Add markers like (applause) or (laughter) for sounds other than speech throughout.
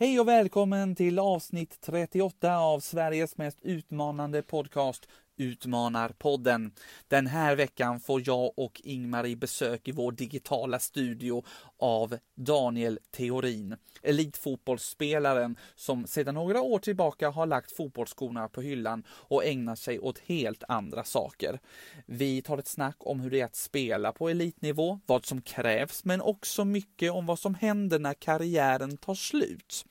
Hej och välkommen till avsnitt 38 av Sveriges mest utmanande podcast Utmanarpodden. Den här veckan får jag och Ingmarie besök i vår digitala studio av Daniel Theorin, elitfotbollsspelaren som sedan några år tillbaka har lagt fotbollsskorna på hyllan och ägnar sig åt helt andra saker. Vi tar ett snack om hur det är att spela på elitnivå, vad som krävs, men också mycket om vad som händer när karriären tar slut.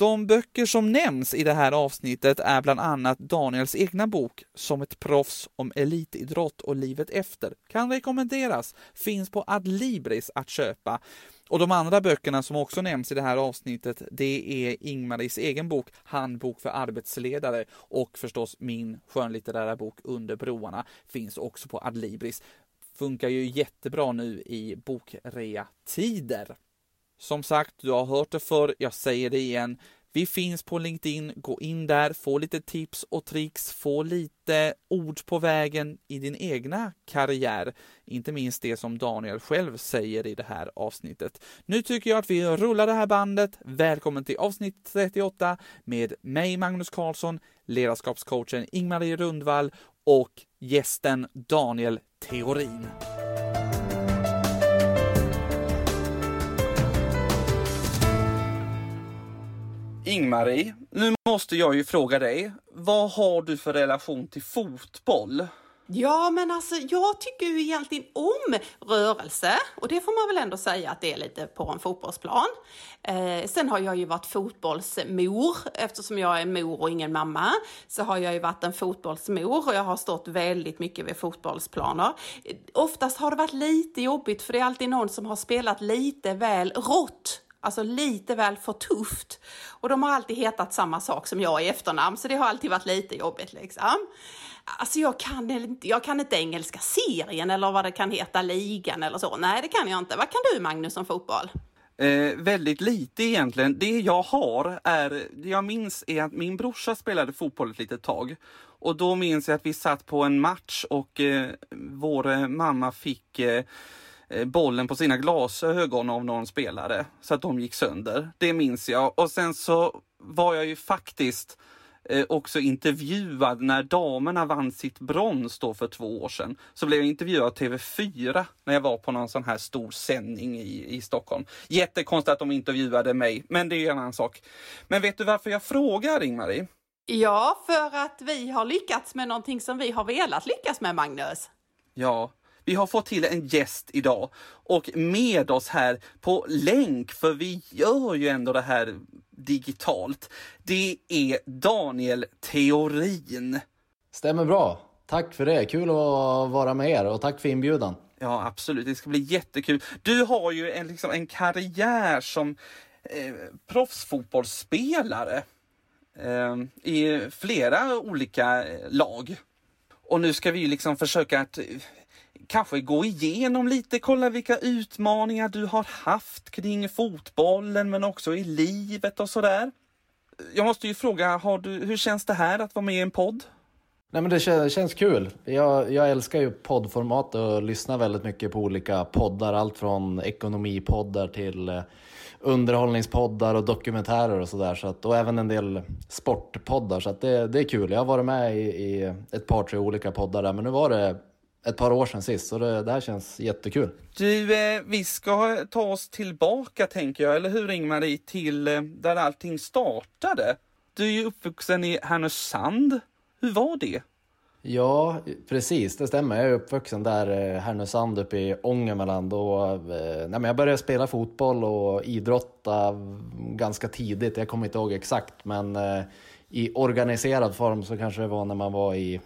De böcker som nämns i det här avsnittet är bland annat Daniels egna bok Som ett proffs om elitidrott och livet efter. Kan rekommenderas, finns på Adlibris att köpa. Och de andra böckerna som också nämns i det här avsnittet, det är Ingmaris egen bok Handbok för arbetsledare och förstås min skönlitterära bok Under broarna finns också på Adlibris. Funkar ju jättebra nu i bokrea-tider. Som sagt, du har hört det förr, jag säger det igen. Vi finns på LinkedIn, gå in där, få lite tips och tricks, få lite ord på vägen i din egna karriär. Inte minst det som Daniel själv säger i det här avsnittet. Nu tycker jag att vi rullar det här bandet. Välkommen till avsnitt 38 med mig Magnus Karlsson, ledarskapscoachen Ingmarie Rundvall och gästen Daniel Theorin. Ingmarie, nu måste jag ju fråga dig. Vad har du för relation till fotboll? Ja, men alltså jag tycker ju egentligen om rörelse och det får man väl ändå säga att det är lite på en fotbollsplan. Eh, sen har jag ju varit fotbollsmor eftersom jag är mor och ingen mamma så har jag ju varit en fotbollsmor och jag har stått väldigt mycket vid fotbollsplaner. Oftast har det varit lite jobbigt för det är alltid någon som har spelat lite väl rått Alltså lite väl för tufft. Och de har alltid hetat samma sak som jag i efternamn, så det har alltid varit lite jobbigt liksom. Alltså jag kan, inte, jag kan inte engelska serien eller vad det kan heta, ligan eller så. Nej, det kan jag inte. Vad kan du Magnus om fotboll? Eh, väldigt lite egentligen. Det jag har är, det jag minns är att min brorsa spelade fotboll ett litet tag. Och då minns jag att vi satt på en match och eh, vår mamma fick eh, Eh, bollen på sina glasögon av någon spelare så att de gick sönder. Det minns jag. Och sen så var jag ju faktiskt eh, också intervjuad när damerna vann sitt brons då för två år sedan. Så blev jag intervjuad av TV4 när jag var på någon sån här stor sändning i, i Stockholm. Jättekonstigt att de intervjuade mig, men det är en annan sak. Men vet du varför jag frågar Ingmarie? Ja, för att vi har lyckats med någonting som vi har velat lyckas med, Magnus. Ja, vi har fått till en gäst idag och med oss här på länk, för vi gör ju ändå det här digitalt. Det är Daniel Theorin. Stämmer bra. Tack för det. Kul att vara med er och tack för inbjudan. Ja, absolut. Det ska bli jättekul. Du har ju en, liksom, en karriär som eh, proffsfotbollsspelare eh, i flera olika lag. Och nu ska vi liksom försöka att kanske gå igenom lite, kolla vilka utmaningar du har haft kring fotbollen men också i livet och sådär. Jag måste ju fråga, har du, hur känns det här att vara med i en podd? Nej, men det känns, känns kul. Jag, jag, älskar ju poddformat och lyssnar väldigt mycket på olika poddar. Allt från ekonomipoddar till eh, underhållningspoddar och dokumentärer och sådär. Så och även en del sportpoddar. Så det, det är kul. Jag har varit med i, i ett par, tre olika poddar där. Men nu var det ett par år sedan sist, så det, det här känns jättekul. Du, eh, vi ska ta oss tillbaka tänker jag, eller hur Ingmarie, till eh, där allting startade. Du är ju uppvuxen i Härnösand. Hur var det? Ja, precis, det stämmer. Jag är uppvuxen där, eh, Härnösand uppe i Ångermanland. Och, eh, nej, jag började spela fotboll och idrotta ganska tidigt. Jag kommer inte ihåg exakt, men eh, i organiserad form så kanske det var när man var i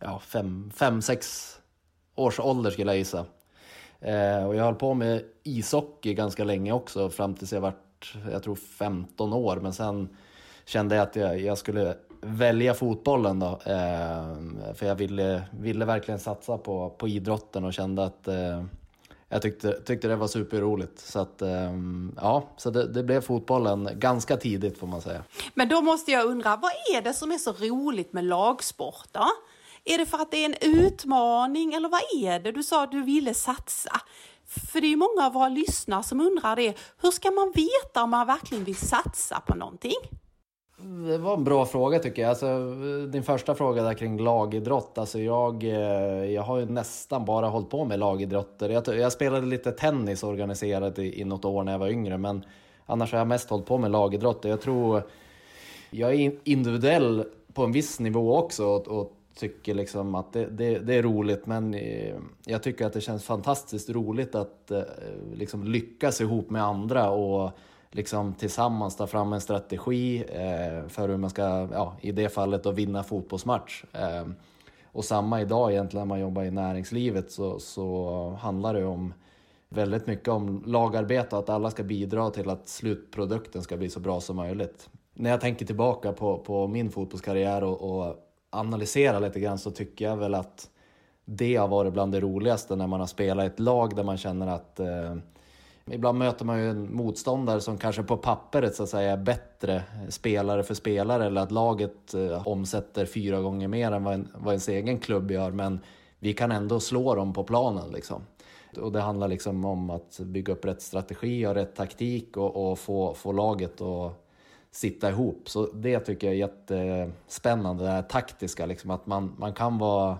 ja, fem, fem sex års ålder skulle jag gissa. Eh, och jag höll på med ishockey ganska länge också fram tills jag vart, jag tror 15 år. Men sen kände jag att jag, jag skulle välja fotbollen då. Eh, för jag ville, ville verkligen satsa på, på idrotten och kände att eh, jag tyckte, tyckte det var superroligt. Så, att, eh, ja, så det, det, blev fotbollen ganska tidigt får man säga. Men då måste jag undra, vad är det som är så roligt med lagsport är det för att det är en utmaning eller vad är det? Du sa att du ville satsa. För det är många av våra lyssnare som undrar det. Hur ska man veta om man verkligen vill satsa på någonting? Det var en bra fråga tycker jag. Alltså, din första fråga där kring lagidrott. Alltså jag, eh, jag har ju nästan bara hållit på med lagidrotter. Jag, jag spelade lite tennis organiserat i, i något år när jag var yngre. Men annars har jag mest hållit på med lagidrott. Jag tror jag är individuell på en viss nivå också. Och, och tycker liksom att det, det, det, är roligt men eh, jag tycker att det känns fantastiskt roligt att eh, liksom lyckas ihop med andra och liksom tillsammans ta fram en strategi eh, för hur man ska, ja, i det fallet, att vinna fotbollsmatch. Och samma idag egentligen när man jobbar i näringslivet så, så handlar det om väldigt mycket om lagarbete och att alla ska bidra till att slutprodukten ska bli så bra som möjligt. När jag tänker tillbaka på, på min fotbollskarriär och, och analysera lite grann så tycker jag väl att det har varit bland det roligaste när man har spelat i ett lag där man känner att eh, Ibland möter man ju en motståndare som kanske på pappret så att säga är bättre spelare för spelare eller att laget eh, omsätter fyra gånger mer än vad, en, vad ens egen klubb gör men vi kan ändå slå dem på planen liksom. Och det handlar liksom om att bygga upp rätt strategi och rätt taktik och, och få, få laget att sitta ihop. Så det tycker jag är jättespännande, det här taktiska, liksom, att man, man kan vara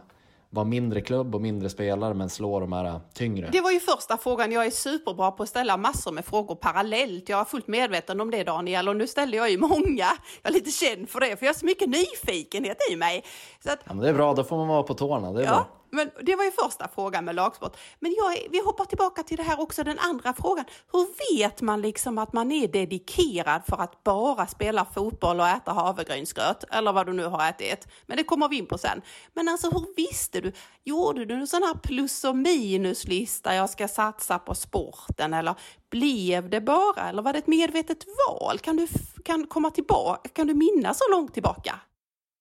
vara mindre klubb och mindre spelare men slå de här tyngre? Det var ju första frågan. Jag är superbra på att ställa massor med frågor parallellt. Jag är fullt medveten om det Daniel och nu ställde jag ju många. Jag är lite känd för det för jag har så mycket nyfikenhet i mig. Så att... ja, men det är bra, då får man vara på tårna. Det är ja. bra. Men det var ju första frågan med lagsport. Men jag, vi hoppar tillbaka till det här också, den andra frågan. Hur vet man liksom att man är dedikerad för att bara spela fotboll och äta havregrynsgröt? Eller vad du nu har ätit. Men det kommer vi in på sen. Men alltså hur visste du? Gjorde du en sån här plus och minuslista, jag ska satsa på sporten? Eller blev det bara? Eller var det ett medvetet val? Kan du, kan komma tillbaka? Kan du minnas så långt tillbaka?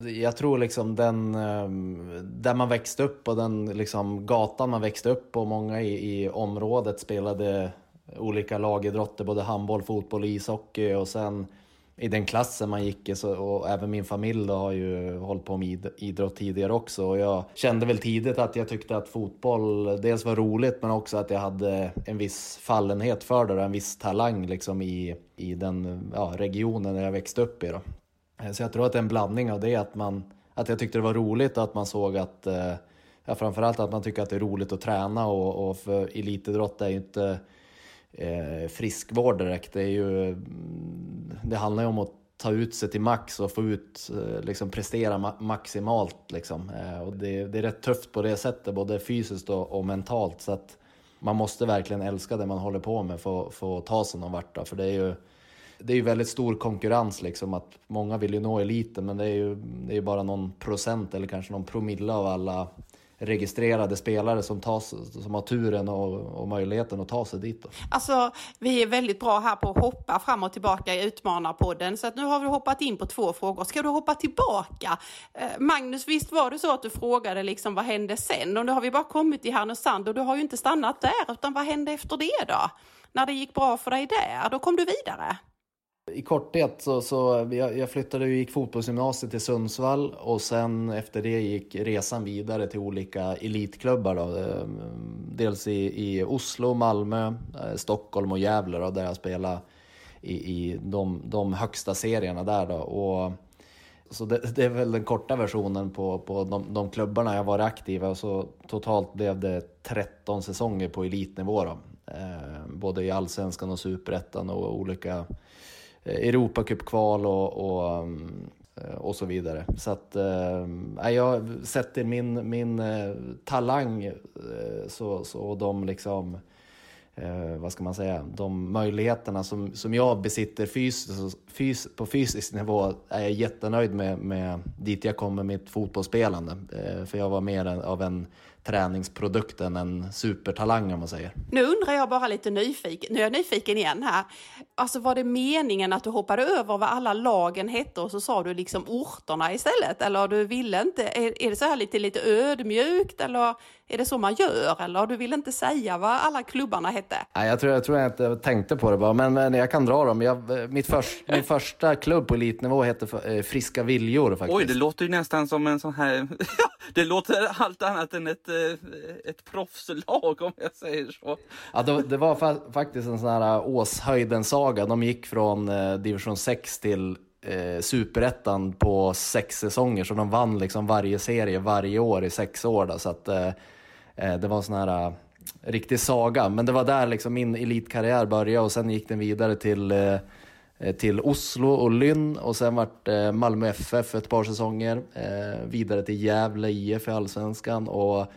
Jag tror liksom den, ehm, där man växte upp och den liksom gatan man växte upp på, många i, i området spelade olika lagidrotter, både handboll, fotboll och ishockey och sen i den klassen man gick i, så, och även min familj då, har ju hållit på med idrott tidigare också. Och jag kände väl tidigt att jag tyckte att fotboll dels var roligt men också att jag hade en viss fallenhet för det, en viss talang liksom i, i den ja, regionen där jag växte upp i. Då. Eh, så jag tror att det är en blandning av det, att, man, att jag tyckte det var roligt och att man såg att, eh, ja, framförallt att man tycker att det är roligt att träna och, och för elitidrott är ju inte eh, friskvård direkt. Det, är ju, mm, det handlar ju om att ta ut sig till max och få ut, eh, liksom prestera maximalt. Liksom. och det, det, är rätt tufft på det sättet, både fysiskt och, och, mentalt. Så att man måste verkligen älska det man håller på med för, för att ta sig någon vart. Då. För det är ju det är ju väldigt stor konkurrens liksom. Att många vill ju nå eliten men det är ju det är bara någon procent eller kanske någon promille av alla registrerade spelare som, tas, som har turen och, och möjligheten att ta sig dit. Då. Alltså, vi är väldigt bra här på att hoppa fram och tillbaka i Utmanarpodden, så att nu har vi hoppat in på två frågor. Ska du hoppa tillbaka? Eh, Magnus, visst var det så att du frågade liksom vad hände sen? Och nu har vi bara kommit till Härnösand och du har ju inte stannat där, utan vad hände efter det då? När det gick bra för dig där, då kom du vidare? I korthet så, så jag, jag flyttade och gick fotbollsgymnasiet till Sundsvall och sen efter det gick resan vidare till olika elitklubbar. Då. Ehm, dels i, i Oslo, Malmö, eh, Stockholm och Gävle då, där jag spelade i, i de, de högsta serierna där. Då. Och, så det, det, är väl den korta versionen på, på de, de klubbarna jag var aktiv i. så totalt blev det 13 säsonger på elitnivå. Då. Eh, både i allsvenskan och superettan och olika Eh, Eh, Europacupkval och, och, eh, och så vidare. Så att eh, jag sätter min, min eh, talang eh, så, så, och de liksom eh, vad ska man säga, de möjligheterna som, som jag besitter fys, fys, på fysisk nivå är jag jättenöjd med, med dit jag kom med mitt fotbollsspelande. Eh, för jag var mer av en träningsprodukten en supertalang om man säger. Nu undrar jag bara lite nyfiken, nu är jag nyfiken igen här. Alltså var det meningen att du hoppade över vad alla lagen hette och så sa du liksom orterna istället? Eller du ville inte, är, är det så här lite, lite ödmjukt eller är det så man gör? Eller du vill inte säga vad alla klubbarna hette? Nej, jag tror jag, tror jag inte tänkte på det bara, men, men jag kan dra dem. Jag, mitt först, min första klubb på elitnivå hette eh, Friska Viljor faktiskt. Oj, det låter ju nästan som en sån här, (laughs) det låter allt annat än ett Eh, ett proffslag om jag säger så. Ja, det, det var fa faktiskt en sån här eh, Åshöjden-saga. De gick från eh, division 6 till eh, superettan på sex säsonger, så de vann liksom varje serie varje år i sex år. Då, så att, eh, eh det var en sån här riktig saga. Men det var där liksom min elitkarriär började och sen gick den vidare till, eh, till Oslo och Lynn och sen vart eh, Malmö FF ett par säsonger. Eh, vidare till Gävle IF i Allsvenskan och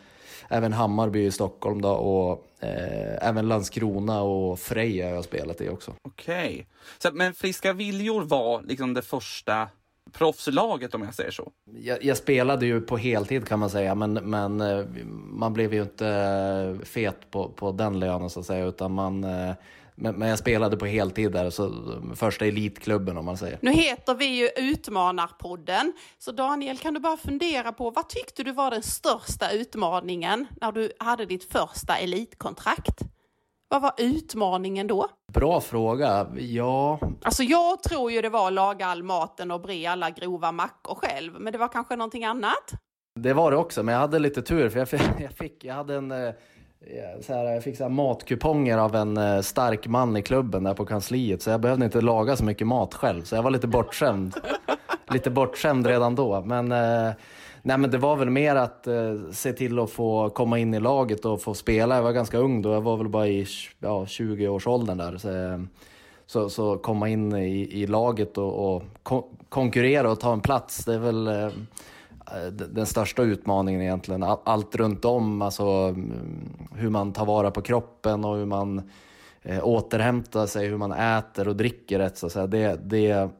även Hammarby i Stockholm då och eh, även Landskrona och Frej har jag spelat i också. Okej, okay. men Friska Viljor var liksom det första proffslaget om jag säger så. Jag, jag, spelade ju på heltid kan man säga, men, men eh, man blev ju inte eh, fet på, på den lönen så att säga, utan man eh, men, men jag spelade på heltid där, så första elitklubben om man säger. Nu heter vi ju Utmanarpodden, så Daniel kan du bara fundera på vad tyckte du var den största utmaningen när du hade ditt första elitkontrakt? Vad var utmaningen då? Bra fråga. Ja... Alltså jag tror ju det var att laga all maten och bre alla grova mackor själv, men det var kanske någonting annat? Det var det också, men jag hade lite tur för jag fick, jag, fick, jag hade en eh, så här, jag fick så matkuponger av en eh, stark man i klubben där på kansliet, så jag behövde inte laga så mycket mat själv, så jag var lite bortskämd. (laughs) lite bortskämd redan då, men eh, Nej men det var väl mer att eh, se till att få komma in i laget och få spela. Jag var ganska ung då, jag var väl bara i ja, 20-årsåldern där. Så, så, så, komma in i, i laget och, och ko konkurrera och ta en plats, det är väl Eh, den största utmaningen egentligen. Allt runt om, alltså mm, hur man tar vara på kroppen och hur man eh, återhämtar sig, hur man äter och dricker rätt. Så att säga. Det, det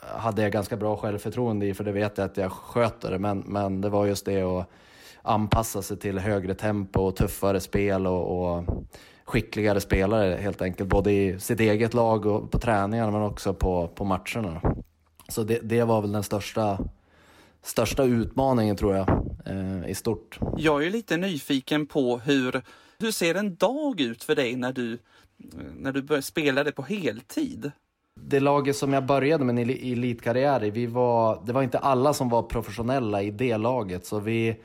hade jag ganska bra självförtroende i, för det vet jag att jag sköter det. Men, men det var just det att anpassa sig till högre tempo och tuffare spel och, och skickligare spelare helt enkelt. Både i sitt eget lag och på träningarna men också på, på matcherna. Så det, det var väl den största, största utmaningen tror jag eh, i stort. Jag är lite nyfiken på hur, hur ser en dag ut för dig när du, när du börjar spela det på heltid? det laget som jag började med min elitkarriär i, vi var, det var inte alla som var professionella i det laget. Så vi,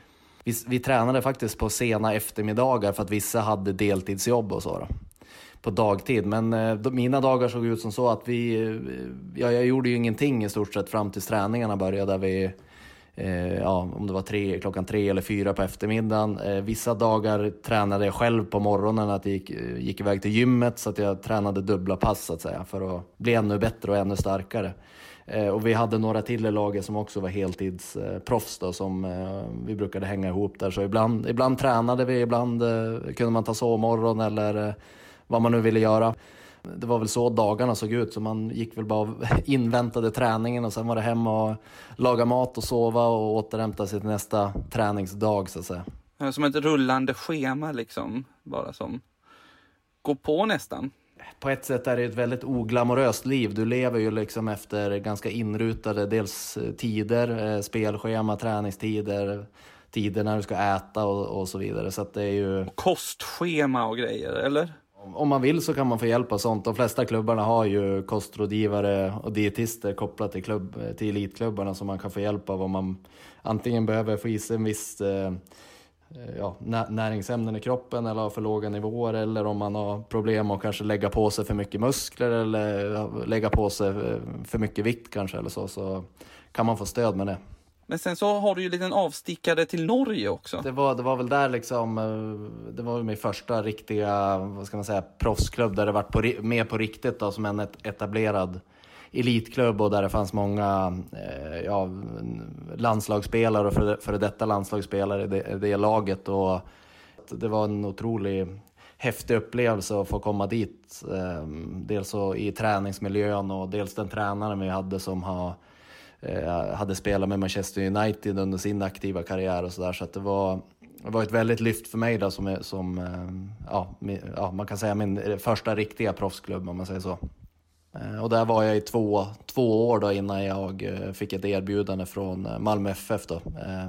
vi, vi tränade faktiskt på sena eftermiddagar för att vissa hade deltidsjobb och så. Då, på dagtid. Men eh, då, mina dagar såg ut som så att vi, eh, ja, jag gjorde ju ingenting i stort sett fram tills träningarna började. Där vi, eh, Eh, ja, om det var tre, klockan tre eller fyra på eftermiddagen. Eh, vissa dagar tränade jag själv på morgonen, att jag gick, eh, gick iväg till gymmet så att jag tränade dubbla pass så att säga för att bli ännu bättre och ännu starkare. Eh, och vi hade några till i laget som också var heltidsproffs eh, då, som eh, vi brukade hänga ihop där. Så ibland, ibland tränade vi, ibland eh, kunde man ta sovmorgon eller vad man nu ville göra. Det var väl så dagarna såg ut, så man gick väl bara och (laughs) inväntade träningen och sen var det hem och laga mat och sova och återhämta sig till nästa träningsdag så att säga. Som ett rullande schema liksom, bara som går på nästan. På ett sätt är det ett väldigt oglamoröst liv. Du lever ju liksom efter ganska inrutade dels tider, eh, spelschema, träningstider, tider när du ska äta och, och så vidare. Så det är ju... Kostschema och grejer, eller? Om man vill så kan man få hjälp av sånt. De flesta klubbarna har ju kostrådgivare och dietister kopplat till, klubb, till elitklubbarna som man kan få hjälp av om man antingen behöver få i sig en viss eh, ja, näringsämnen i kroppen eller har för låga nivåer eller om man har problem att kanske lägga på sig för mycket muskler eller lägga på sig eh, för mycket vikt kanske eller så, så kan man få stöd med det. Men sen så har du ju en liten avstickare till Norge också. Det var, det var väl där liksom, eh, det var min första riktiga, vad ska man säga, proffsklubb där det varit på, med på riktigt då, som en etablerad elitklubb och där det fanns många eh, ja, landslagsspelare och före för detta landslagsspelare i det, det laget. Och det var en otrolig häftig upplevelse att få komma dit. Eh, dels i träningsmiljön och dels den tränaren vi hade som har Eh, hade spelat med Manchester United under sin aktiva karriär och sådär. Så att det var, det var ett väldigt lyft för mig då som, som eh, ja, ja, man kan säga min första riktiga proffsklubb om man säger så. Eh, och där var jag i två, två år då innan jag fick ett erbjudande från Malmö FF. Då. Eh,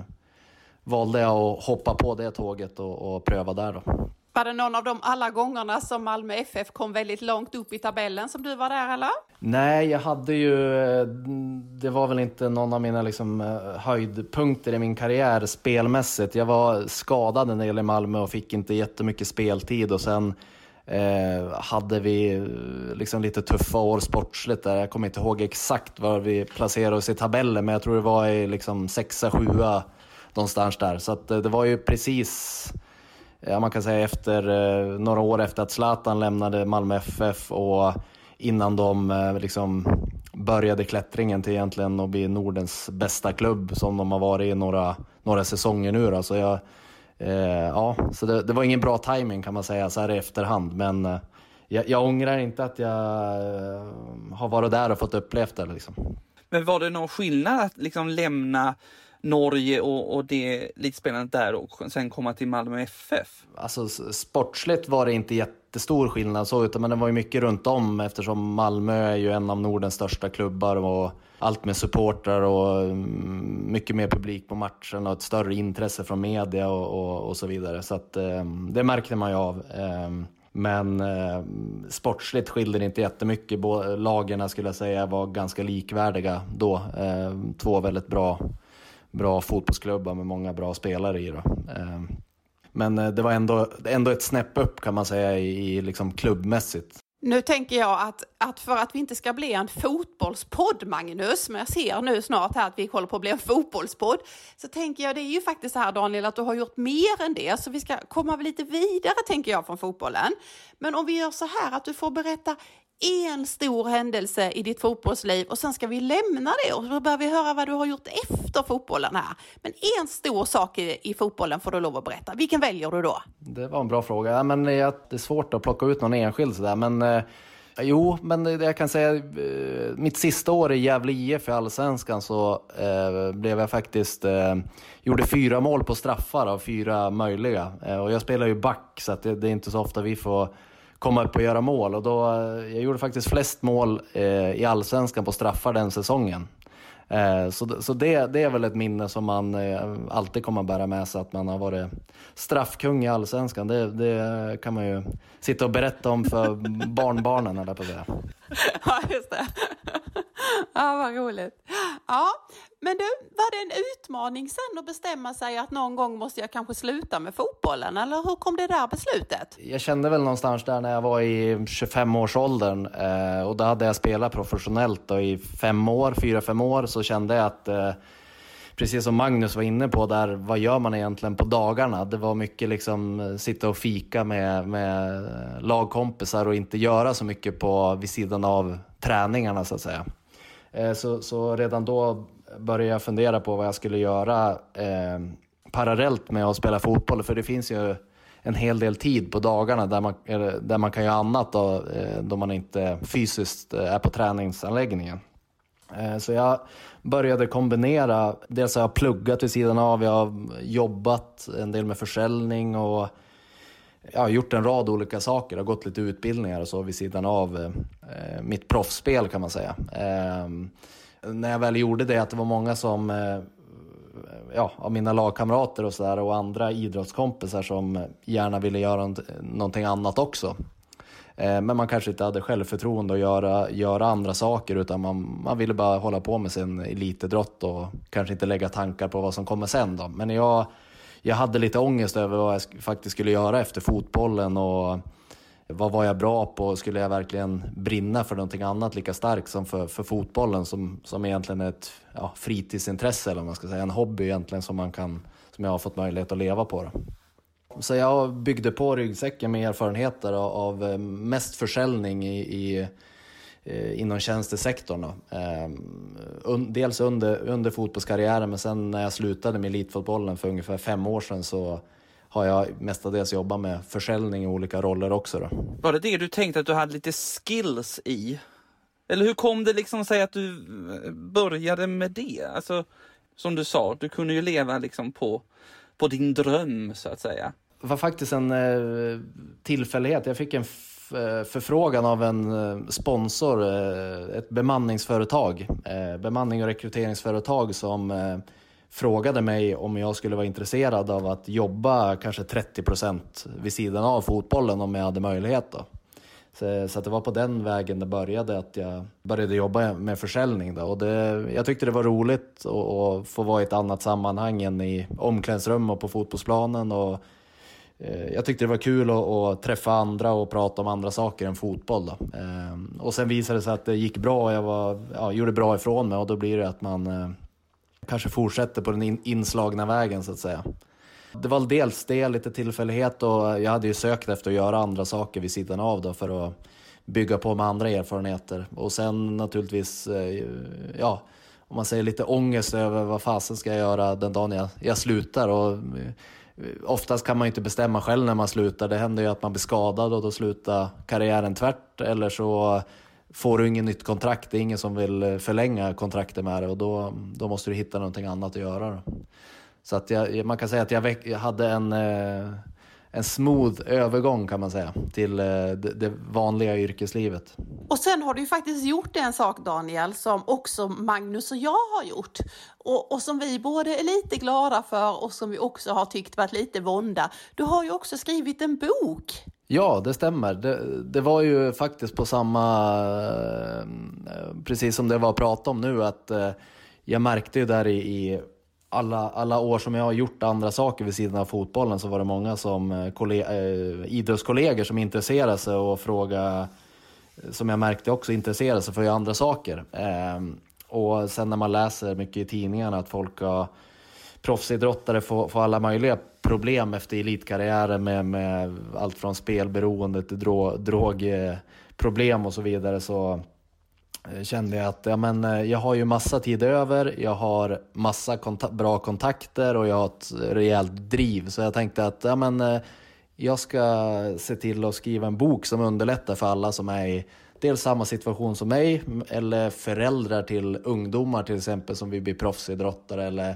valde jag att hoppa på det tåget och, och pröva där. Då. Var det någon av de alla gångerna som Malmö FF kom väldigt långt upp i tabellen som du var där eller? Nej, jag hade ju... Det var väl inte någon av mina liksom, höjdpunkter i min karriär spelmässigt. Jag var skadad en del i Malmö och fick inte jättemycket speltid och sen eh, hade vi liksom lite tuffa år sportsligt där. Jag kommer inte ihåg exakt var vi placerade oss i tabellen, men jag tror det var i liksom sexa, sjua någonstans där. Så att, eh, det var ju precis ja, man kan säga efter eh, några år efter att Zlatan lämnade Malmö FF och innan de eh, liksom började klättringen till egentligen att bli Nordens bästa klubb som de har varit i några, några säsonger nu. Då. Så, jag, eh, ja, så det, det, var ingen bra timing kan man säga så här i efterhand. Men eh, jag, jag ångrar inte att jag eh, har varit där och fått uppleva det. Liksom. Men var det någon skillnad att liksom lämna Norge och, och det elitspelandet där och sen komma till Malmö FF? Alltså sportsligt var det inte jättestor skillnad så, utan men det var ju mycket runt om eftersom Malmö är ju en av Nordens största klubbar och allt med supportrar och mm, mycket mer publik på matchen och ett större intresse från media och, och, och så vidare. Så att, eh, det märkte man ju av. Eh, men eh, sportsligt skilde det inte jättemycket. Lagen skulle jag säga var ganska likvärdiga då. Eh, två väldigt bra bra fotbollsklubbar med många bra spelare i. Då. Ehm, men eh, det var ändå, ändå ett snäpp upp kan man säga i liksom klubbmässigt. Nu tänker jag att, att för att vi inte ska bli en fotbollspodd, Magnus, men jag ser nu snart här att vi håller på att bli en fotbollspodd, så tänker jag det är ju faktiskt så här Daniel att du har gjort mer än det, så vi ska komma lite vidare tänker jag från fotbollen. Men om vi gör så här att du får berätta en stor händelse i ditt fotbollsliv och sen ska vi lämna det och så börjar vi höra vad du har gjort efter fotbollen här. Men en stor sak i, i fotbollen får du lov att berätta. Vilken väljer du då? Det var en bra fråga. Ja, men det är svårt att plocka ut någon enskild sådär, men eh, Jo, men jag kan säga eh, mitt sista år i Gävle IF i Allsvenskan så eh, blev jag faktiskt, eh, gjorde fyra mål på straffar av fyra möjliga. Eh, och jag spelar ju back så det, det, är inte så ofta vi får komma upp och göra mål. Och då, eh, jag gjorde faktiskt flest mål eh, i allsvenskan på straffar den säsongen. Eh, så så det, det är väl ett minne som man eh, alltid kommer att bära med sig, att man har varit straffkung i allsvenskan. Det, det kan man ju sitta och berätta om för (laughs) barnbarnen, eller på det. Ja, just det. (laughs) Ja, vad roligt. Ja, men du, var det en utmaning sen att bestämma sig att någon gång måste jag kanske sluta med fotbollen? Eller hur kom det där beslutet? Jag kände väl någonstans där när jag var i 25-årsåldern eh, och då hade jag spelat professionellt då, i fem år, fyra, fem år, så kände jag att eh, precis som Magnus var inne på där, vad gör man egentligen på dagarna? Det var mycket liksom eh, sitta och fika med, med lagkompisar och inte göra så mycket på, vid sidan av träningarna så att säga. Eh, så, så redan då började jag fundera på vad jag skulle göra eh, parallellt med att spela fotboll. För det finns ju en hel del tid på dagarna där man, där man kan göra annat då, eh, då man inte fysiskt eh, är på träningsanläggningen. Så jag började kombinera, dels har jag pluggat vid sidan av, jag har jobbat en del med försäljning och jag har gjort en rad olika saker, jag har gått lite utbildningar och så vid sidan av eh, eh mitt proffsspel kan man säga. Eh, när jag väl gjorde det, att det var många som, eh, ja, av mina lagkamrater och sådär och andra idrottskompisar som gärna ville göra någonting annat också. Eh, men man kanske inte hade självförtroende att göra, göra andra saker utan man, man ville bara hålla på med sin elitidrott och kanske inte lägga tankar på vad som kommer sen. Då. Men jag, jag hade lite ångest över vad jag faktiskt skulle göra efter fotbollen och vad var jag bra på? Skulle jag verkligen brinna för någonting annat lika starkt som för, för fotbollen som, som egentligen är ett ja, fritidsintresse eller man ska säga, en hobby egentligen som, man kan, som jag har fått möjlighet att leva på. Då. Så jag byggde på ryggsäcken med erfarenheter av, eh, mest försäljning i, i inom tjänstesektorn. Um, dels under, under fotbollskarriären men sen när jag slutade med elitfotbollen för ungefär fem år sedan så har jag mestadels jobbat med försäljning i olika roller också. Då. Var det det du tänkte att du hade lite skills i? Eller hur kom det liksom sig att du eh, började med det? Alltså, som du sa, du kunde ju leva liksom på, på din dröm så att säga. Det var faktiskt en eh, tillfällighet. Jag fick en eh, Eh, förfrågan av en eh, sponsor, eh, ett bemanningsföretag, bemanning och rekryteringsföretag som frågade mig om jag skulle vara intresserad av att jobba kanske 30 procent vid sidan av fotbollen om jag hade möjlighet. Då. Så, så det var på den vägen det började, att jag började jobba med försäljning. Då. Och det, jag tyckte det var roligt att få vara i ett annat sammanhang än i omklädningsrum och på fotbollsplanen. Och, Eh, jag tyckte det var kul att, att, träffa andra och prata om andra saker än fotboll. Då. Eh, och sen visade det sig att det gick bra och jag var, ja, gjorde bra ifrån mig och då blir det att man eh, kanske fortsätter på den inslagna vägen så att säga. Det var dels det, lite tillfällighet och jag hade ju sökt efter att göra andra saker vid sidan av då för att bygga på med andra erfarenheter. Och sen naturligtvis, ja, om man säger lite ångest över vad fasen ska jag göra den dagen jag, jag slutar. Och, oftast kan man ju inte bestämma själv när man slutar. Det händer ju att man blir skadad och då slutar karriären tvärt. Eller så får du inget nytt kontrakt. Det är ingen som vill eh, förlänga kontraktet med dig och då, då måste du hitta någonting annat att göra. Då. Så att jag, man kan säga att jag, jag hade en, eh, en smooth övergång kan man säga till eh, det, vanliga yrkeslivet. Och sen har du ju faktiskt gjort en sak Daniel som också Magnus och jag har gjort och, och som vi både är lite glada för och som vi också har tyckt varit lite vånda. Du har ju också skrivit en bok. Ja, det stämmer. Det, det, var ju faktiskt på samma, eh, precis som det var att prata om nu, att jag märkte ju där i, i alla, alla år som jag har gjort andra saker vid sidan av fotbollen så var det många som eh, eh idrottskollegor som intresserade sig och frågade, eh, som jag märkte också intresserade sig för andra saker. Eh, och sen när man läser mycket i tidningarna att folk har proffsidrottare får, får alla möjliga problem efter elitkarriären med, med allt från spelberoende till drogproblem och så vidare. Så Eh, kände jag att ja, men, eh, jag har ju massa tid över, jag har massa konta bra kontakter och jag har ett rejält driv. Så jag tänkte att ja, men, eh, jag ska se till att skriva en bok som underlättar för alla som är i dels samma situation som mig eller föräldrar till ungdomar till exempel som vill bli proffsidrottare eller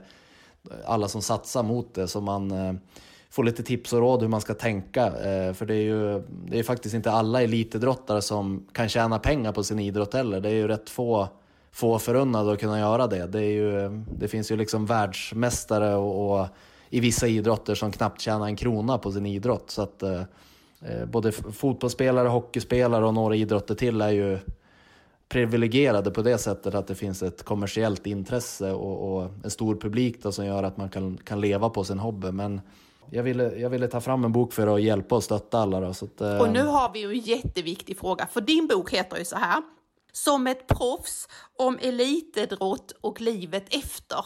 alla som satsar mot det. Så man få lite tips och råd hur man ska tänka. Eh, för det är ju det är faktiskt inte alla elitidrottare som kan tjäna pengar på sin idrott heller. Det är ju rätt få, få förunnade att kunna göra det. Det, är ju, det finns ju liksom världsmästare och, och, i vissa idrotter som knappt tjänar en krona på sin idrott. Så att, eh, eh både fotbollsspelare, hockeyspelare och några idrotter till är ju privilegierade på det sättet att det finns ett kommersiellt intresse och, och en stor publik då, som gör att man kan, kan leva på sin hobby. Men jag ville, jag ville ta fram en bok för att hjälpa och stötta alla. Då, så att, eh... Och nu har vi ju en jätteviktig fråga, för din bok heter ju så här. Som ett proffs om elitidrott och livet efter.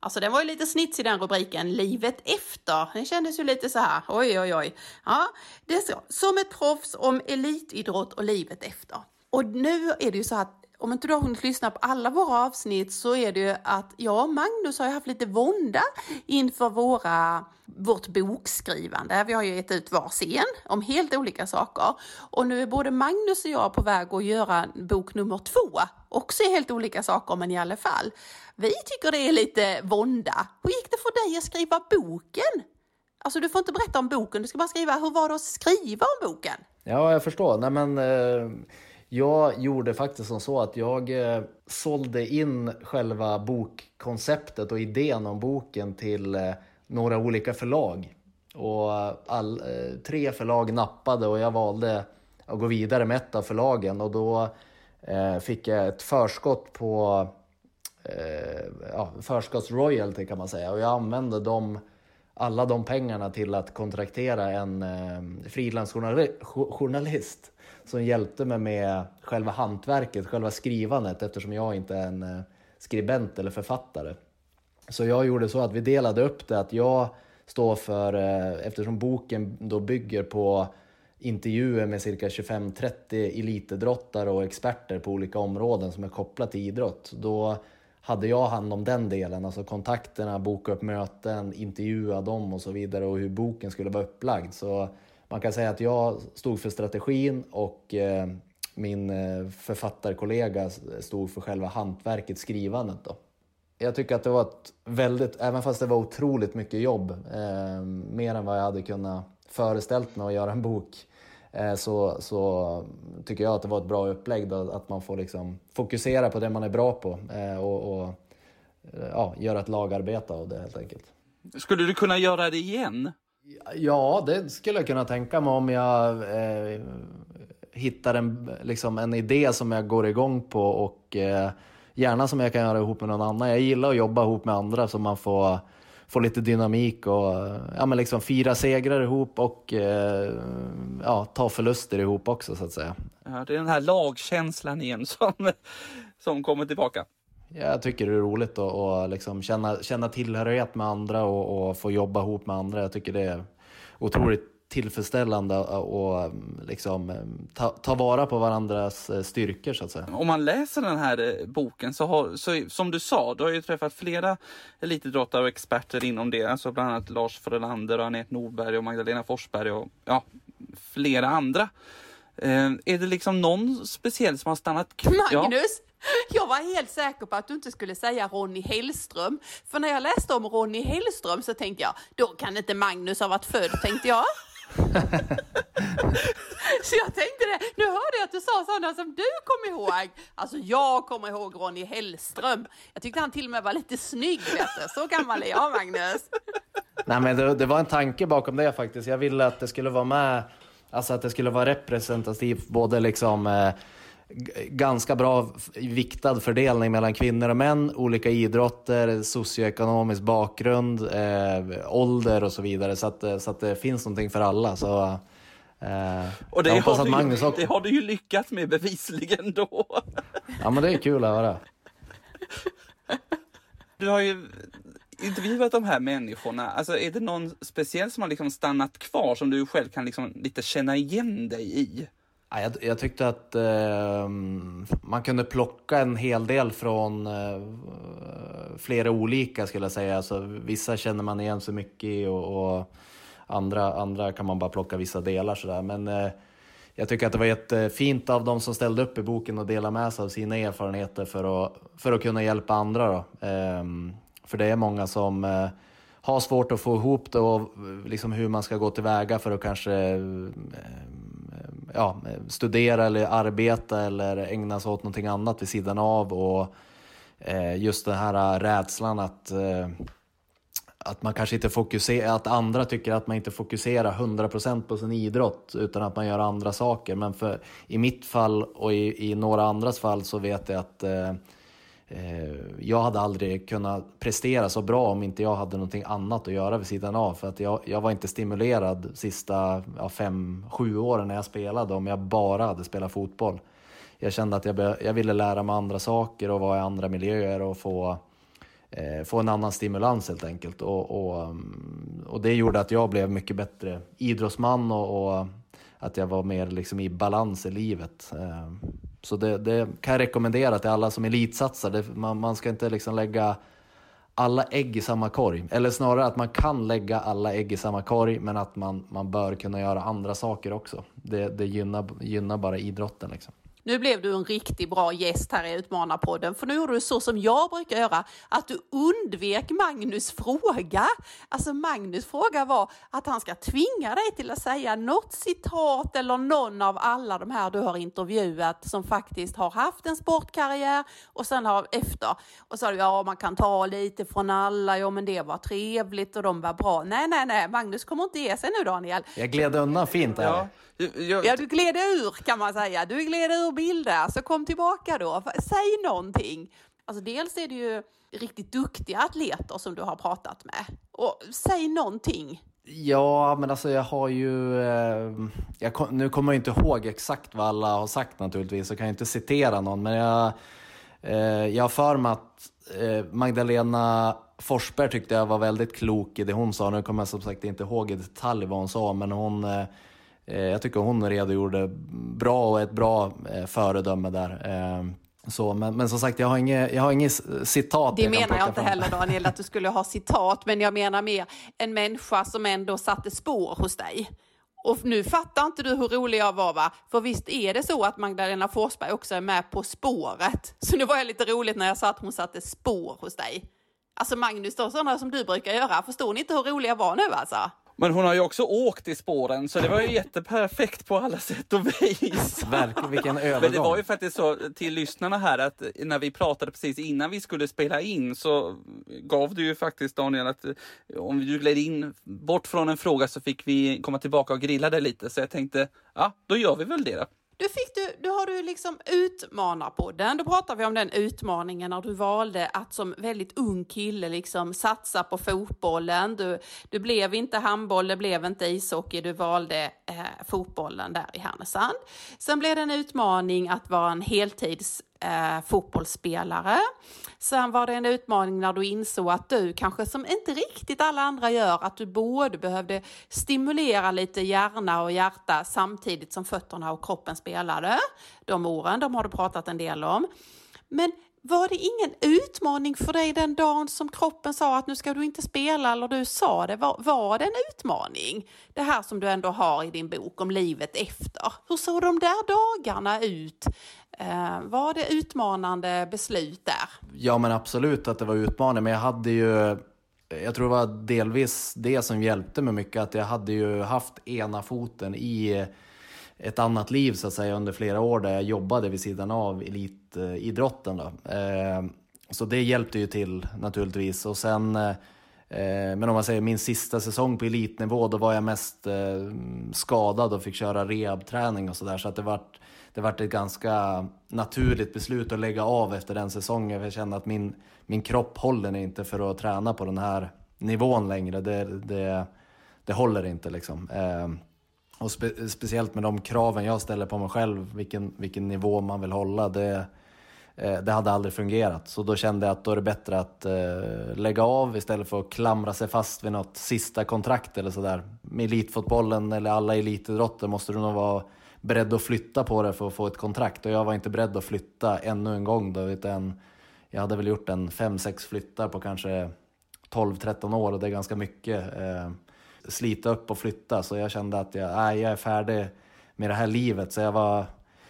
Alltså den var ju lite snitsig den rubriken, livet efter. Den kändes ju lite så här, oj oj oj. Ja, det är så. Som ett proffs om elitidrott och livet efter. Och nu är det ju så att om inte du har hunnit lyssna på alla våra avsnitt så är det ju att jag och Magnus har haft lite vånda inför våra, vårt bokskrivande. Vi har ju gett ut var om helt olika saker och nu är både Magnus och jag på väg att göra bok nummer två. Också helt olika saker men i alla fall. Vi tycker det är lite vånda. Hur gick det för dig att skriva boken? Alltså du får inte berätta om boken, du ska bara skriva hur var det att skriva om boken? Ja, jag förstår. Nej, men, eh jag gjorde faktiskt som så att jag eh, sålde in själva bokkonceptet och idén om boken till eh, några olika förlag. Och eh, all, tre förlag nappade och jag valde att gå vidare med ett av förlagen. Och då fick jag ett förskott på ja, förskottsroyalty kan man säga. Och jag använde dem, alla de pengarna till att kontraktera en eh, frilansjournalist som hjälpte mig med själva hantverket, själva skrivandet eftersom jag inte är en eh, skribent eller författare. Så jag gjorde så att vi delade upp det, att jag står för, eh, eftersom boken då bygger på intervjuer med cirka 25-30 elitidrottare och experter på olika områden som är kopplat till idrott. Då hade jag hand om den delen, alltså kontakterna, boka upp möten, intervjua dem och så vidare och hur boken skulle vara upplagd. Så man kan säga att jag stod för strategin och eh, min eh, författarkollega stod för själva hantverket, skrivandet. Då. Jag tycker att det var ett väldigt, även fast det var otroligt mycket jobb, eh, mer än vad jag hade kunnat föreställt mig att göra en bok, eh, så, så tycker jag att det var ett bra upplägg då, att man får liksom fokusera på det man är bra på eh, och, och eh, ja, göra ett lagarbete av det helt enkelt. Skulle du kunna göra det igen? Ja, det skulle jag kunna tänka mig om jag eh, hittar en, liksom en idé som jag går igång på och eh, gärna som jag kan göra ihop med någon annan. Jag gillar att jobba ihop med andra så man får, får lite dynamik och eh, ja, men liksom fira segrar ihop och eh, ja, ta förluster ihop också så att säga. Ja, det är den här lagkänslan igen som, som kommer tillbaka. Jag tycker det är roligt att och liksom känna, känna tillhörighet med andra och, och, få jobba ihop med andra. Jag tycker det är otroligt tillfredsställande och liksom ta, ta vara på varandras eh, styrkor så att säga. Om man läser den här eh, boken så har, så, som du sa, du har ju träffat flera elitidrottare och experter inom det, alltså bland annat Lars Frölander och Anette Nordberg och Magdalena Forsberg och ja, flera andra. Eh, är det liksom någon speciell som har stannat kvar? Magnus! Ja. (laughs) Jag var helt säker på att du inte skulle säga Ronny Hellström. För när jag läste om Ronny Hellström så tänkte jag, då kan inte Magnus ha varit född, tänkte jag. (laughs) så jag tänkte det, nu hörde jag att du sa sådana som du kom ihåg. Alltså jag kommer ihåg Ronny Hellström. Jag tyckte han till och med var lite snygg, vet du. Så gammal är jag, Magnus. (laughs) Nej, men det, det var en tanke bakom det faktiskt. Jag ville att det skulle vara med, alltså att det skulle vara representativt, både liksom eh, ganska bra viktad fördelning mellan kvinnor och män, olika idrotter, socioekonomisk bakgrund, eh, ålder och så vidare. Så att, eh, så att det finns någonting för alla. Så, eh, och det har, du, också... det har du ju lyckats med bevisligen då. ja, men det är kul att höra. Du har ju intervjuat de här människorna. Alltså, är det någon speciell som har liksom stannat kvar som du själv kan liksom lite känna igen dig i? Jag, jag tyckte att eh, man kunde plocka en hel del från eh, flera olika skulle jag säga. Alltså, vissa känner man igen sig mycket i och, och andra, andra kan man bara plocka vissa delar sådär. Men eh, jag tycker att det var jättefint av de som ställde upp i boken och delade med sig av sina erfarenheter för att, för att kunna hjälpa andra. Då. Ehm, för det är många som eh, har svårt att få ihop det och liksom hur man ska gå tillväga för att kanske eh, ja, studera eller arbeta eller ägna sig åt någonting annat vid sidan av. Och eh, just den här rädslan att, eh, att man kanske inte fokuserar, att andra tycker att man inte fokuserar 100% på sin idrott utan att man gör andra saker. Men för, i mitt fall och i, i några andras fall så vet jag att eh, Eh, Eh, jag hade aldrig kunnat prestera så bra om inte jag hade någonting annat att göra vid sidan av. För att jag, jag var inte stimulerad sista ja, fem, sju åren när jag spelade om jag bara hade spelat fotboll. Jag kände att jag, jag ville lära mig andra saker och vara i andra miljöer och få, eh, få en annan stimulans helt enkelt. Och, och, och det gjorde att jag blev mycket bättre idrottsman och, och att jag var mer liksom i balans i livet. Eh, så det, det, kan jag rekommendera till alla som elitsatsar. Det, man, man ska inte liksom lägga alla ägg i samma korg. Eller snarare att man kan lägga alla ägg i samma korg men att man, man bör kunna göra andra saker också. Det, det gynnar, gynnar bara idrotten. Liksom. Nu blev du en riktigt bra gäst här i Utmanarpodden, för nu gjorde du så som jag brukar göra, att du undvek Magnus fråga. Alltså Magnus fråga var att han ska tvinga dig till att säga något citat eller någon av alla de här du har intervjuat som faktiskt har haft en sportkarriär och sen har efter. Och så sa du, ja man kan ta lite från alla, ja men det var trevligt och de var bra. Nej, nej, nej, Magnus kommer inte ge sig nu Daniel. Jag gled undan fint här. Ja. Jag... Ja, du gled ur kan man säga. Du gled ur bilder, så kom tillbaka då. Säg någonting. Alltså dels är det ju riktigt duktiga atleter som du har pratat med. Och säg någonting. Ja, men alltså jag har ju... Eh, jag, nu kommer jag inte ihåg exakt vad alla har sagt naturligtvis, så kan jag inte citera någon, men jag, eh, jag har för mig att eh, Magdalena Forsberg tyckte jag var väldigt klok i det hon sa. Nu kommer jag som sagt inte ihåg i detalj vad hon sa, men hon Eh, jag tycker hon redogjorde bra och ett bra eh, föredöme där. Eh, så, men, men som sagt, jag har inget, jag har inget citat. Det jag menar jag inte fram. heller Daniel, att du skulle ha citat, men jag menar mer en människa som ändå satte spår hos dig. Och nu fattar inte du hur rolig jag var va? För visst är det så att Magdalena Forsberg också är med På spåret? Så nu var jag lite roligt när jag sa att hon satte spår hos dig. Alltså Magnus, då sådana som du brukar göra. Förstår ni inte hur rolig jag var nu alltså? Men hon har ju också åkt i spåren, så det var ju jätteperfekt på alla sätt och vis. (laughs) Verkligen, vilken övergång. Men det var ju faktiskt så till lyssnarna här att när vi pratade precis innan vi skulle spela in så gav du ju faktiskt Daniel att om du gled in bort från en fråga så fick vi komma tillbaka och grilla det lite. Så jag tänkte, ja, då gör vi väl det då. Du fick du, du har du liksom Utmanarpodden. Då pratar vi om den utmaningen när du valde att som väldigt ung kille liksom satsa på fotbollen. Du, du blev inte handboll, det blev inte ishockey, du valde eh, fotbollen där i Härnösand. Sen blev det en utmaning att vara en heltids eh, fotbollsspelare. Sen var det en utmaning när du insåg att du, kanske som inte riktigt alla andra gör, att du både behövde stimulera lite hjärna och hjärta samtidigt som fötterna och kroppen spelade. De åren, de har du pratat en del om. Men var det ingen utmaning för dig den dagen som kroppen sa att nu ska du inte spela eller du sa det? Var, var det en utmaning? Det här som du ändå har i din bok om livet efter. Hur såg de där dagarna ut? Eh, var det utmanande beslut där? Ja men absolut att det var utmanande, men jag hade ju jag tror det var delvis det som hjälpte mig mycket, att jag hade ju haft ena foten i ett annat liv så att säga under flera år där jag jobbade vid sidan av elitidrotten. Då. Eh, så det hjälpte ju till naturligtvis. Och sen, eh, men om man säger min sista säsong på elitnivå, då var jag mest eh, skadad och fick köra rehabträning och sådär. Så att det vart det vart ett ganska naturligt beslut att lägga av efter den säsongen. Jag kände att min, min kropp håller inte för att träna på den här nivån längre. Det, det, det håller inte liksom. Och spe, speciellt med de kraven jag ställer på mig själv, vilken, vilken nivå man vill hålla. Det, eh, det hade aldrig fungerat. Så då kände jag att då är det bättre att eh, lägga av istället för att klamra sig fast vid något sista kontrakt eller sådär. Med elitfotbollen eller alla elitidrotter måste du nog vara beredd att flytta på det för att få ett kontrakt och jag var inte beredd att flytta ännu en gång. Då, utan jag hade väl gjort en 5-6 flyttar på kanske 12-13 år och det är ganska mycket. Eh, Slita upp och flytta så jag kände att jag, nej, jag är färdig med det här livet. Så jag var,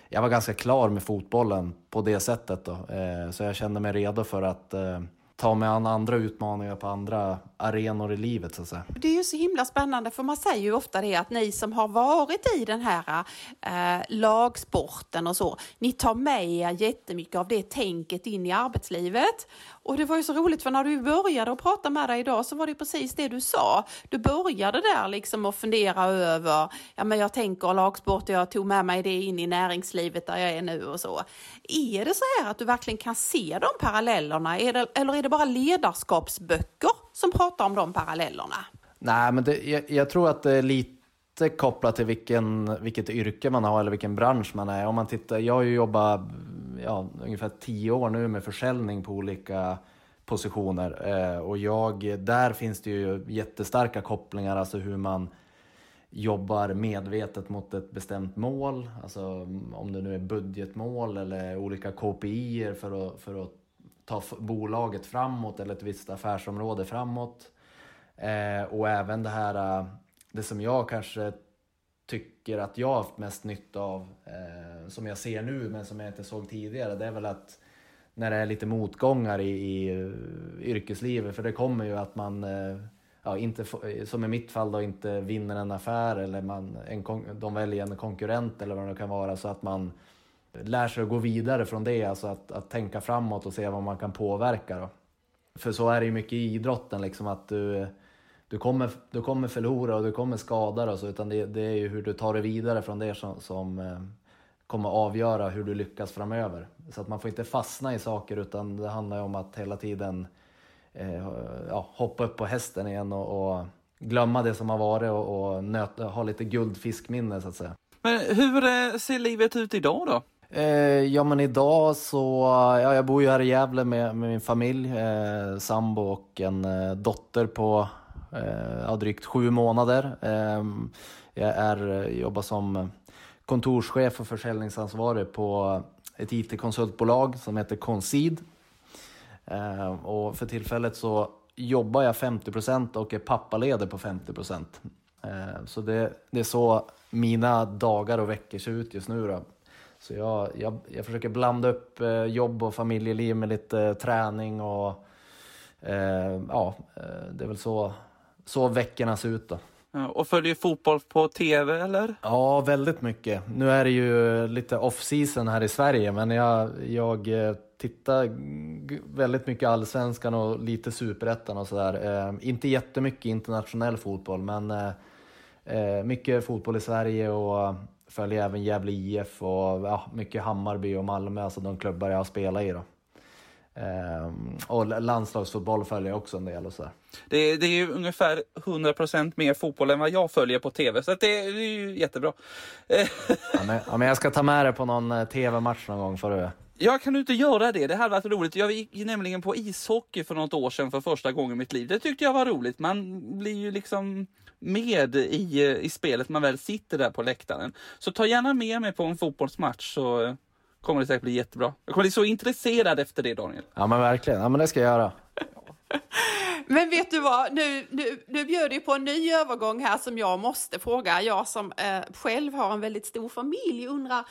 jag var ganska klar med fotbollen på det sättet. Då. Eh, så jag kände mig redo för att eh, ta mig an andra utmaningar på andra arenor i livet så att säga. Det är ju så himla spännande för man säger ju ofta det att ni som har varit i den här eh, lagsporten och så, ni tar med er jättemycket av det tänket in i arbetslivet. Och det var ju så roligt för när du började att prata med dig idag så var det precis det du sa. Du började där liksom att fundera över, ja men jag tänker lagsport och jag tog med mig det in i näringslivet där jag är nu och så. Är det så här att du verkligen kan se de parallellerna är det, eller är det bara ledarskapsböcker som pratar om de parallellerna? Nej, men det, jag, jag tror att det är lite kopplat till vilken, vilket yrke man har eller vilken bransch man är. Om man tittar, jag har ju jobbat ja, ungefär tio år nu med försäljning på olika positioner eh, och jag, där finns det ju jättestarka kopplingar, alltså hur man jobbar medvetet mot ett bestämt mål, alltså om det nu är budgetmål eller olika KPI för att, för att ta bolaget framåt eller ett visst affärsområde framåt. Eh, och även det här, eh, det som jag kanske tycker att jag har haft mest nytta av, eh, som jag ser nu men som jag inte såg tidigare, det är väl att när det är lite motgångar i, i eh, yrkeslivet, för det kommer ju att man, eh, ja, inte, som i mitt fall då, inte vinner en affär eller man, en, de väljer en konkurrent eller vad det kan vara, så att man lär sig att gå vidare från det, alltså att, att tänka framåt och se vad man kan påverka. Då. För så är det ju mycket i idrotten, liksom att du, du, kommer, du kommer förlora och du kommer skada dig, utan det, det, är ju hur du tar dig vidare från det som, som eh, kommer avgöra hur du lyckas framöver. Så att man får inte fastna i saker utan det handlar ju om att hela tiden eh, ja, hoppa upp på hästen igen och, och glömma det som har varit och, och nöta, ha lite guldfiskminne så att säga. Men hur eh, ser livet ut idag då? Eh, ja men idag så, ja, jag bor ju här i Gävle med, med min familj, eh, sambo och en eh, dotter på eh, ja, drygt sju månader. Eh, jag är, eh, jobbar som kontorschef och försäljningsansvarig på ett IT-konsultbolag som heter Consid. Eh, och för tillfället så jobbar jag 50% och är pappaledig på 50%. Eh, så det, det är så mina dagar och veckor ser ut just nu. Då. Så jag, jag, jag försöker blanda upp eh, jobb och familjeliv med lite eh, träning och eh, ja, det är väl så, så veckorna ser ut då. Och följer fotboll på tv eller? Ja, väldigt mycket. Nu är det ju lite off-season här i Sverige, men jag, jag eh, tittar väldigt mycket allsvenskan och lite superettan och sådär. Eh, inte jättemycket internationell fotboll, men eh, eh, mycket fotboll i Sverige och följer även Gävle IF och ja, mycket Hammarby och Malmö, alltså de klubbar jag har spelat i. Då. Um, och landslagsfotboll följer jag också en del. Och så. Det, det är ju ungefär 100% mer fotboll än vad jag följer på tv, så det, det, är ju jättebra. ja, men, ja, men jag ska ta med dig på någon eh, tv-match någon gång. För du. Ja, kan du inte göra det? Det hade varit roligt. Jag gick nämligen på ishockey för något år sedan för första gången i mitt liv. Det tyckte jag var roligt. Man blir ju liksom med i, i spelet man väl sitter där på läktaren. Så ta gärna med mig på en fotbollsmatch så kommer det säkert bli jättebra. Jag kommer bli så intresserad efter det Daniel. Ja men verkligen, ja men det ska jag göra. (laughs) Men vet du vad, nu, nu, nu bjöd du på en ny övergång här som jag måste fråga. Jag som eh, själv har en väldigt stor familj undrar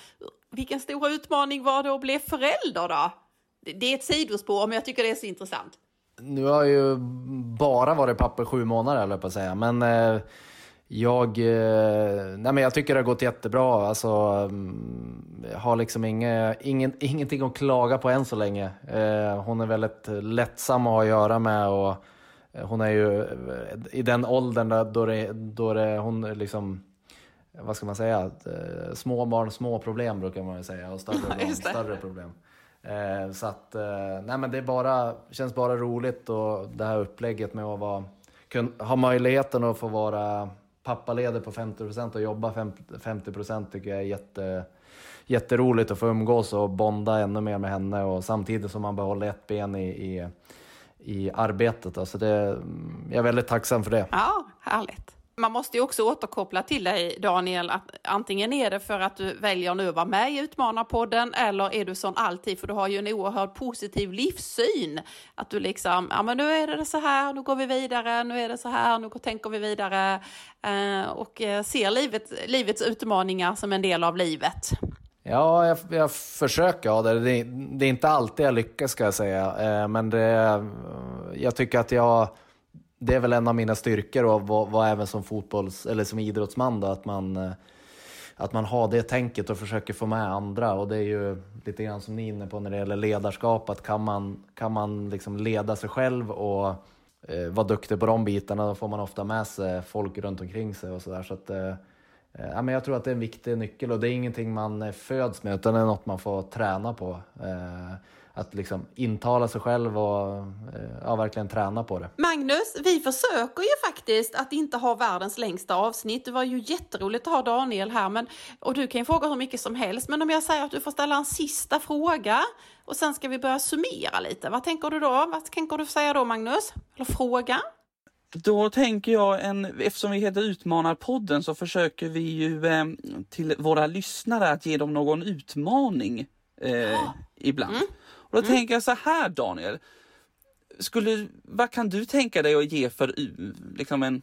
vilken stor utmaning var det att bli förälder då? Det är ett sidospår men jag tycker det är så intressant. Nu har jag ju bara varit pappa sju månader eller på att säga, men eh, jag, eh, nej men jag tycker det har gått jättebra. Alltså, mm, jag har liksom inge, ingen, (laughs) ingenting att klaga på än så länge. Eh, hon är väldigt lättsam att ha att göra med och eh, hon är ju i den åldern då, det, då det, hon liksom, vad ska man säga, små barn, små problem brukar man säga och större (laughs) barn, större problem. Eh, så att, eh, nej men det bara, känns bara roligt och det här upplägget med att vara, ha möjligheten att få vara pappaledig på 50% och jobba 50% tycker jag är jätte, jätteroligt att få umgås och bonda ännu mer med henne och samtidigt som man behåller ett ben i, i, i arbetet. Alltså det, mm, jag är väldigt tacksam för det. Ja, härligt man måste ju också återkoppla till dig Daniel, att antingen är det för att du väljer nu att vara med i Utmanarpodden eller är du sån alltid, för du har ju en oerhört positiv livssyn. Att du liksom, ja men nu är det så här, nu går vi vidare, nu är det så här, nu tänker vi vidare eh, och eh, ser livet, livets utmaningar som en del av livet. Ja, jag, jag försöker ha det. det. det. är inte alltid jag lyckas ska jag säga, eh, men det, jag tycker att jag det är väl en av mina styrkor och vara även som fotbolls eller som idrottsman då, att man, eh, att man har det tänket och försöker få med andra. Och det är ju lite grann som ni är inne på när det gäller ledarskap, att kan man, kan man liksom leda sig själv och eh, vara duktig på de bitarna, då får man ofta med sig folk runt omkring sig och sådär. Så att, eh, Eh, ja, men jag tror att det är en viktig nyckel och det är ingenting man eh, föds med, utan det är något man får träna på. Eh, att liksom intala sig själv och ja, verkligen träna på det. Magnus, vi försöker ju faktiskt att inte ha världens längsta avsnitt. Det var ju jätteroligt att ha Daniel här men, och du kan ju fråga hur mycket som helst. Men om jag säger att du får ställa en sista fråga och sen ska vi börja summera lite. Vad tänker du då? Vad tänker du säga då Magnus? Eller fråga? Då tänker jag, en, eftersom vi heter Utmanarpodden så försöker vi ju eh, till våra lyssnare att ge dem någon utmaning eh, ja. ibland. Mm. Och då mm. tänker jag så här Daniel, skulle, vad kan du tänka dig att ge för liksom en,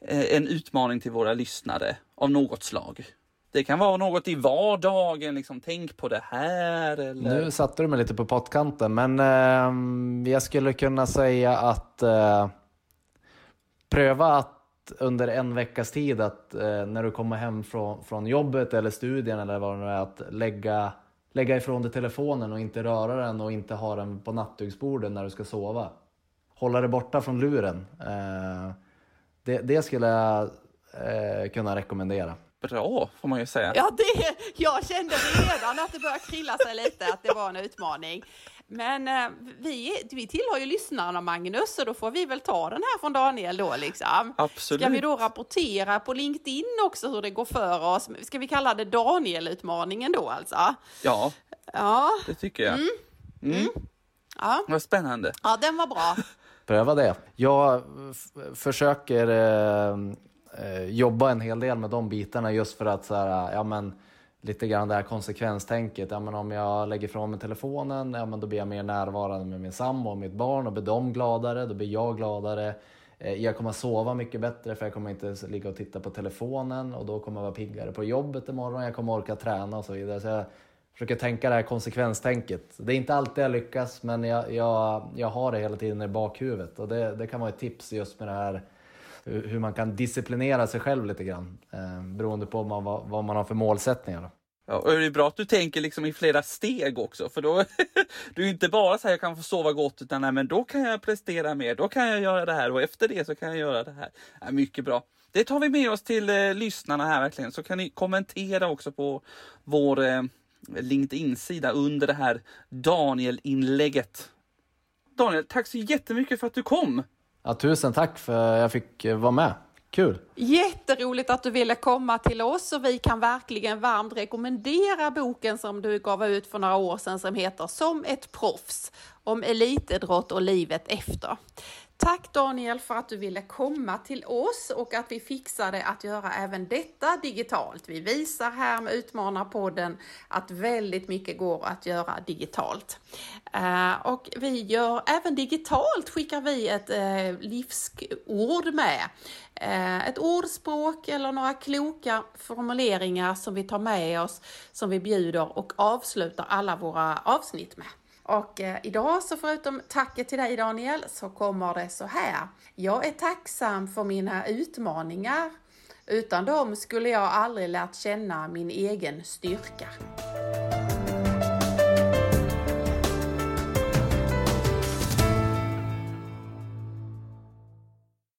eh, en utmaning till våra lyssnare av något slag? Det kan vara något i vardagen, liksom, tänk på det här. Eller... Nu satte du mig lite på pottkanten, men eh, jag skulle kunna säga att eh, pröva att under en veckas tid, att eh, när du kommer hem från, från jobbet eller studien eller vad det nu är, att lägga lägga ifrån dig telefonen och inte röra den och inte ha den på nattduksbordet när du ska sova. Hålla dig borta från luren. Eh, det, det skulle jag eh, kunna rekommendera. Bra, får man ju säga. Ja, det, jag kände redan att det började krilla sig lite, att det var en utmaning. Men eh, vi, vi tillhör ju lyssnarna Magnus, så då får vi väl ta den här från Daniel då liksom. Absolut. Ska vi då rapportera på LinkedIn också hur det går för oss? Ska vi kalla det Daniel-utmaningen då alltså? Ja, ja. det tycker jag. Mm. Mm. Mm. Ja. Vad spännande. Ja, den var bra. Pröva det. Jag försöker eh, eh, jobba en hel del med de bitarna just för att så här, ja men lite grann det här konsekvenstänket. Ja, men om jag lägger ifrån mig telefonen, ja, men då blir jag mer närvarande med min sambo och mitt barn och blir de gladare, då blir jag gladare. Eh, jag kommer sova mycket bättre för jag kommer inte ligga och titta på telefonen och då kommer jag vara piggare på jobbet imorgon, jag kommer orka träna och så vidare. Så jag försöker tänka det här konsekvenstänket. Det är inte alltid jag lyckas men jag, jag, jag har det hela tiden i bakhuvudet och det, det kan vara ett tips just med det här hur, hur man kan disciplinera sig själv lite grann eh, beroende på vad, vad man har för målsättningar. Då. Ja, och det är bra att du tänker liksom i flera steg också, för då (laughs) du är inte bara så här, jag kan få sova gott, utan nej, men då kan jag prestera mer, då kan jag göra det här och efter det så kan jag göra det här. Ja, mycket bra. Det tar vi med oss till eh, lyssnarna här verkligen, så kan ni kommentera också på vår eh, LinkedIn-sida under det här Daniel-inlägget. Daniel, tack så jättemycket för att du kom! Ja, tusen tack för att jag fick eh, vara med. Kul! Jätteroligt att du ville komma till oss och vi kan verkligen varmt rekommendera boken som du gav ut för några år sedan som heter Som ett proffs om elitidrott och livet efter. Tack Daniel för att du ville komma till oss och att vi fixade att göra även detta digitalt. Vi visar här med Utmanarpodden att väldigt mycket går att göra digitalt. Eh, och vi gör även digitalt skickar vi ett eh, livsord med. Eh, ett ordspråk eller några kloka formuleringar som vi tar med oss, som vi bjuder och avslutar alla våra avsnitt med. Och eh, idag så förutom tacket till dig Daniel så kommer det så här. Jag är tacksam för mina utmaningar. Utan dem skulle jag aldrig lärt känna min egen styrka.